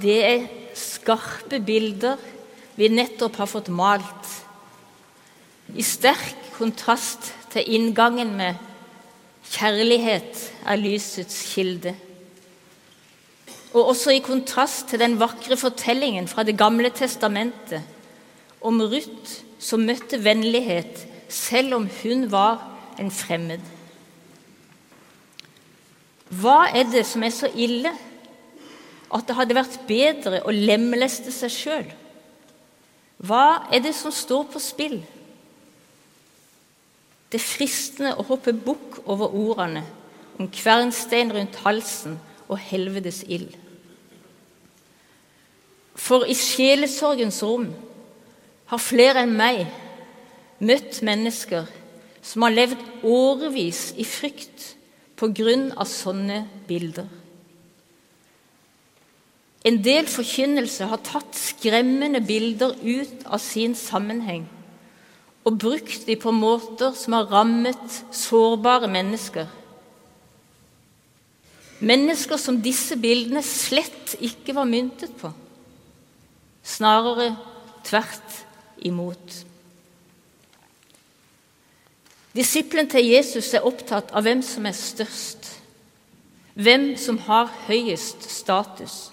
det er skarpe bilder vi nettopp har fått malt, i sterk kontrast til inngangen med 'Kjærlighet er lysets kilde'. Og også i kontrast til den vakre fortellingen fra Det gamle testamentet om Ruth som møtte vennlighet selv om hun var en fremmed. Hva er det som er så ille at det hadde vært bedre å lemleste seg sjøl? Hva er det som står på spill? Det er fristende å hoppe bukk over ordene om kvernstein rundt halsen og helvetes ild. For i sjelesorgens rom har flere enn meg møtt mennesker som har levd årevis i frykt på grunn av sånne bilder. En del forkynnelse har tatt skremmende bilder ut av sin sammenheng og brukt dem på måter som har rammet sårbare mennesker. Mennesker som disse bildene slett ikke var myntet på. Snarere tvert imot. Disippelen til Jesus er opptatt av hvem som er størst, hvem som har høyest status.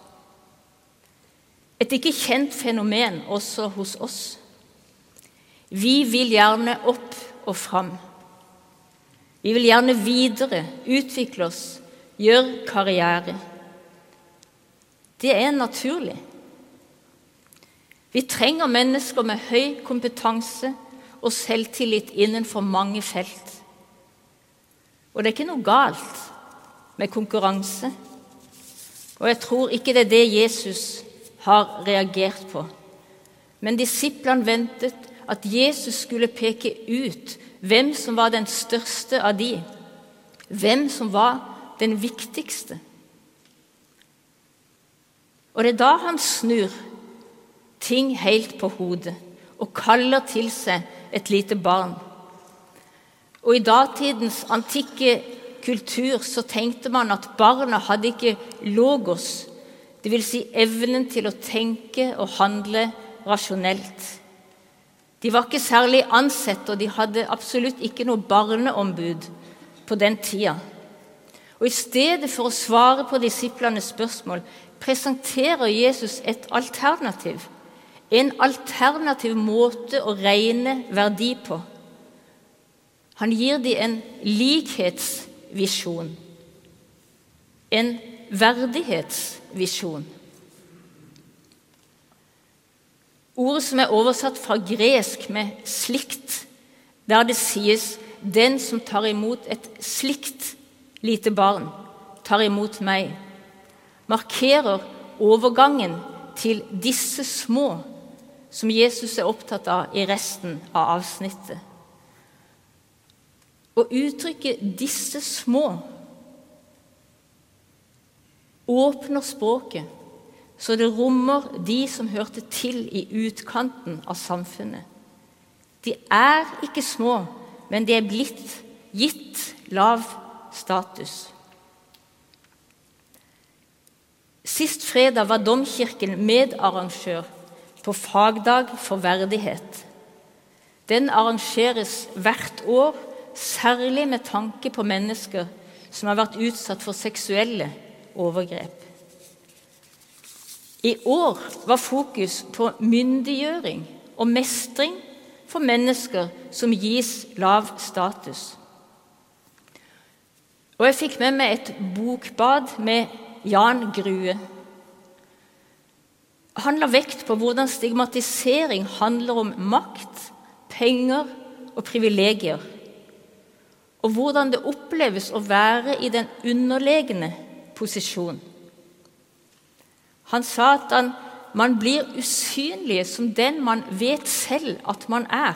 Et ikke kjent fenomen også hos oss. Vi vil gjerne opp og fram. Vi vil gjerne videre, utvikle oss, gjøre karriere. Det er naturlig. Vi trenger mennesker med høy kompetanse og selvtillit innenfor mange felt. Og det er ikke noe galt med konkurranse. Og jeg tror ikke det er det Jesus har reagert på. Men disiplene ventet at Jesus skulle peke ut hvem som var den største av de, hvem som var den viktigste. Og det er da han snur ting helt på hodet og kaller til seg et lite barn. Og I datidens antikke kultur så tenkte man at barna hadde ikke logos, dvs. Si evnen til å tenke og handle rasjonelt. De var ikke særlig ansett, og de hadde absolutt ikke noe barneombud på den tida. Og I stedet for å svare på disiplenes spørsmål presenterer Jesus et alternativ en alternativ måte å regne verdi på. Han gir dem en likhetsvisjon, en verdighetsvisjon. Ordet som er oversatt fra gresk med 'slikt', der det sies 'den som tar imot et slikt lite barn, tar imot meg', markerer overgangen til disse små som Jesus er opptatt av i resten av avsnittet. Å uttrykke disse små åpner språket så det rommer de som hørte til i utkanten av samfunnet. De er ikke små, men de er blitt gitt lav status. Sist fredag var Domkirken medarrangør på fagdag for verdighet. Den arrangeres hvert år, særlig med tanke på mennesker som har vært utsatt for seksuelle overgrep. I år var fokus på myndiggjøring og mestring for mennesker som gis lav status. Og jeg fikk med meg et bokbad med Jan Grue han la vekt på hvordan stigmatisering handler om makt, penger og privilegier. Og hvordan det oppleves å være i den underlegne posisjon. Han sa at han, man blir usynlig som den man vet selv at man er,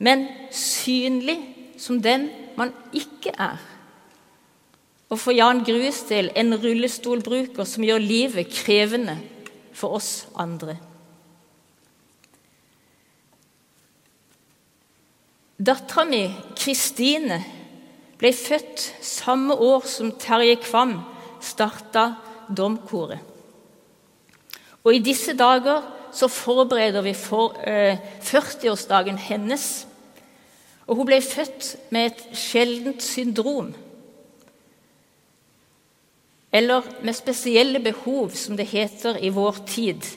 men synlig som den man ikke er. Og for Jan Grues del en rullestolbruker som gjør livet krevende for oss andre. Dattera mi, Kristine, ble født samme år som Terje Kvam starta Domkoret. Og i disse dager så forbereder vi for eh, 40-årsdagen hennes. Og hun ble født med et sjeldent syndrom. Eller med spesielle behov, som det heter i vår tid.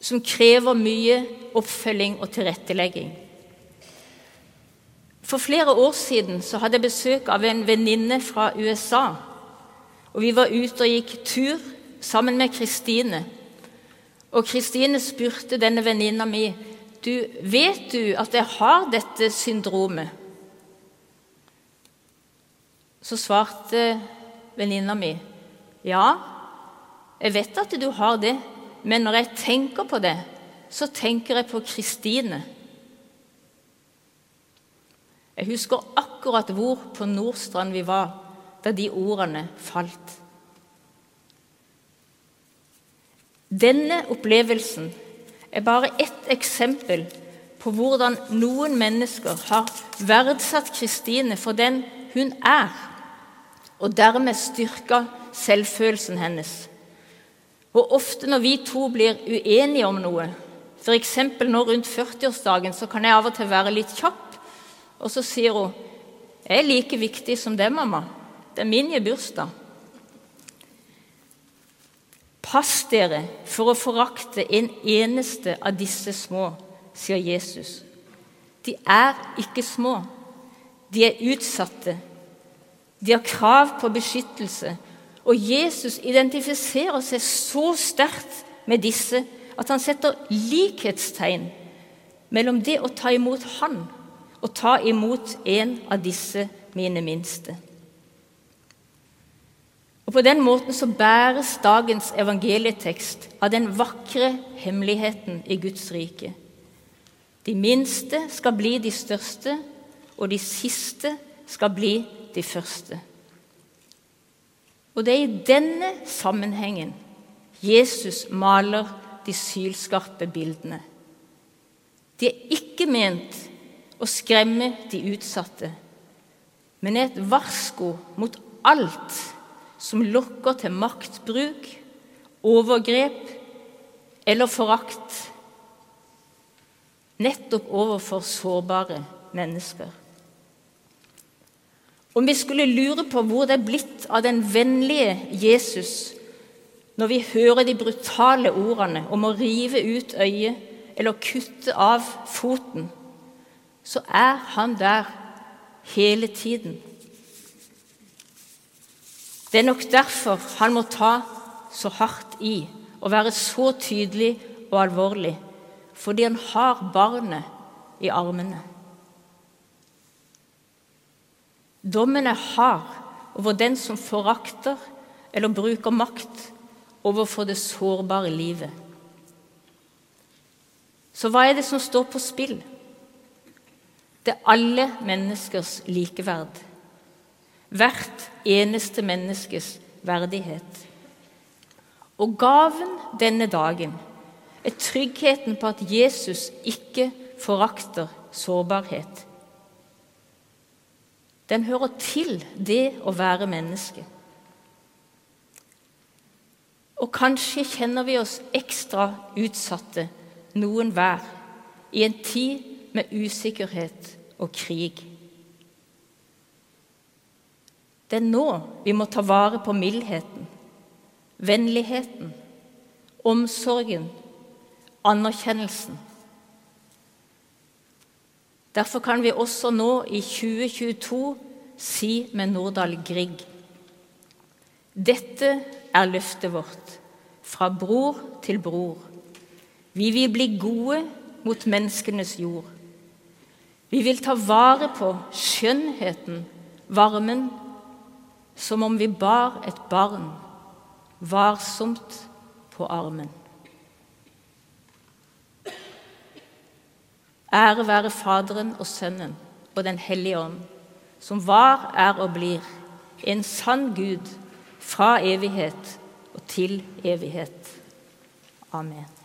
Som krever mye oppfølging og tilrettelegging. For flere år siden så hadde jeg besøk av en venninne fra USA. Og Vi var ute og gikk tur sammen med Kristine. Og Kristine spurte denne venninna mi du, vet du at jeg har dette syndromet. Så svarte venninna mi ja, jeg vet at du har det, men når jeg tenker på det, så tenker jeg på Kristine. Jeg husker akkurat hvor på Nordstrand vi var da de ordene falt. Denne opplevelsen er bare ett eksempel på hvordan noen mennesker har verdsatt Kristine for den hun er, og dermed styrka selvfølelsen hennes. Og ofte når vi to blir uenige om noe, f.eks. nå rundt 40-årsdagen, så kan jeg av og til være litt kjapp, og så sier hun 'Jeg er like viktig som det, mamma. Det er min bursdag.' Pass dere for å forakte en eneste av disse små, sier Jesus. De er ikke små. De er utsatte. De har krav på beskyttelse. Og Jesus identifiserer seg så sterkt med disse at han setter likhetstegn mellom det å ta imot Han og ta imot en av disse mine minste. Og På den måten så bæres dagens evangelietekst av den vakre hemmeligheten i Guds rike. De minste skal bli de største, og de siste skal bli de første. Og det er i denne sammenhengen Jesus maler de sylskarpe bildene. De er ikke ment å skremme de utsatte, men er et varsko mot alt som lokker til maktbruk, overgrep eller forakt nettopp overfor sårbare mennesker. Om vi skulle lure på hvor det er blitt av den vennlige Jesus når vi hører de brutale ordene om å rive ut øyet eller kutte av foten, så er han der hele tiden. Det er nok derfor han må ta så hardt i og være så tydelig og alvorlig, fordi han har barnet i armene. Dommen er hard over den som forakter eller bruker makt overfor det sårbare livet. Så hva er det som står på spill? Det er alle menneskers likeverd hvert eneste menneskes verdighet. Og gaven denne dagen er tryggheten på at Jesus ikke forakter sårbarhet. Den hører til det å være menneske. Og kanskje kjenner vi oss ekstra utsatte, noen hver, i en tid med usikkerhet og krig. Det er nå vi må ta vare på mildheten, vennligheten, omsorgen, anerkjennelsen. Derfor kan vi også nå i 2022 si med Nordahl Grieg Dette er løftet vårt, fra bror til bror. Vi vil bli gode mot menneskenes jord. Vi vil ta vare på skjønnheten, varmen som om vi bar et barn varsomt på armen. Ære være Faderen og Sønnen og Den hellige ånd, som var, er og blir en sann Gud fra evighet og til evighet. Amen.